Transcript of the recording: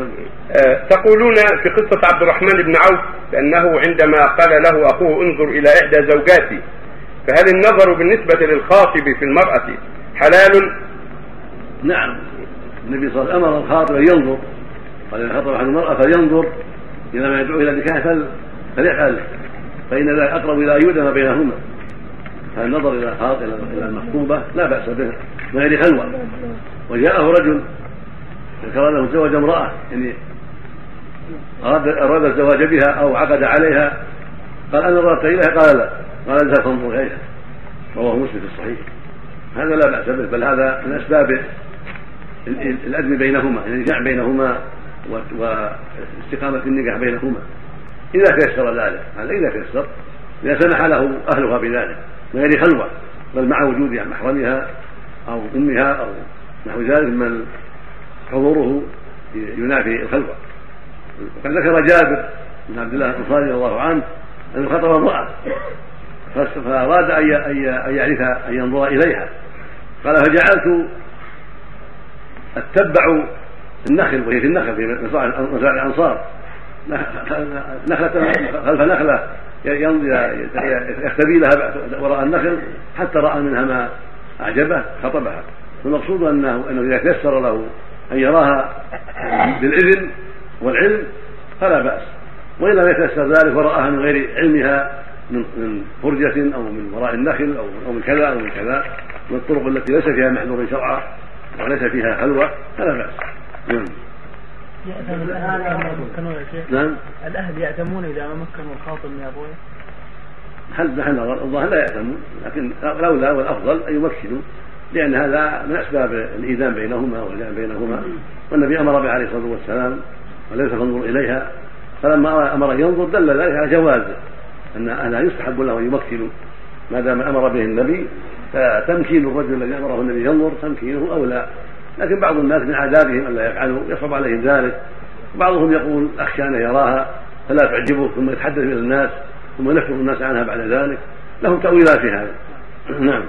آه، تقولون في قصة عبد الرحمن بن عوف بأنه عندما قال له أخوه انظر إلى إحدى زوجاتي فهل النظر بالنسبة للخاطب في المرأة حلال؟ نعم. النبي صلى الله عليه وسلم أمر الخاطب أن ينظر. قال إذا خطب أحد المرأة فلينظر إذا ما يدعو إلى النكاح فليفعل فإن ذلك أقرب إلى أن يؤذن بينهما. فالنظر إلى الخاطب إلى المخطوبة لا بأس به من غير خلوة وجاءه رجل ذكر له زوج امرأة يعني أراد أراد الزواج بها أو عقد عليها. قال أنا نظرت إليها قال لا. قال اذهب فانظر إليها. رواه مسلم في الصحيح. هذا لا بأس به بل هذا من أسباب الأدب بينهما يعني النجاح بينهما واستقامة النجاح بينهما. إذا تيسر ذلك هذا إذا تيسر إذا سمح له أهلها بذلك من غير خلوة بل مع وجود محرمها أو أمها أو نحو ذلك من حضوره ينافي الخلوة وقد ذكر جابر بن عبد الله الأنصاري رضي الله عنه انه خطب امرأة فأراد أن يعرف أن ينظر إليها. قال فجعلت أتبع النخل وهي في النخل في مزارع الأنصار. نخلة خلف نخلة يختبي لها وراء النخل حتى رأى منها ما أعجبه خطبها. والمقصود أنه أنه إذا تيسر له أن يراها بالإذن والعلم فلا بأس. وإن لم يتيسر ذلك ورآها من غير علمها من من فرجة أو من وراء النخل أو أو من كذا أو من كذا من الطرق التي ليس فيها محذور شرعا وليس فيها خلوة فلا بأس. نعم. يأتم الأهل. إذا ما مكنوا يا شيخ. نعم. الأهل يأتمون إذا ما مكنوا الخاطب من أبويه هل نحن الظاهر لا يأتمون لكن الأولى والأفضل أن يمكنوا. لأن هذا من أسباب الإيذان بينهما والإيذان بينهما. والنبي أمر به عليه الصلاة والسلام وليس فانظر إليها. فلما أمر أن ينظر دل ذلك على جواز أن أنها يستحب له أن يمكنوا ما دام أمر به النبي. فتمكين الرجل الذي أمره النبي ينظر تمكينه أولى لكن بعض الناس من عاداتهم ألا يفعلوا يصعب عليهم ذلك. بعضهم يقول أخشى أن يراها فلا تعجبه ثم يتحدث إلى الناس ثم ينفر الناس عنها بعد ذلك. لهم تأويلات في هذا. نعم.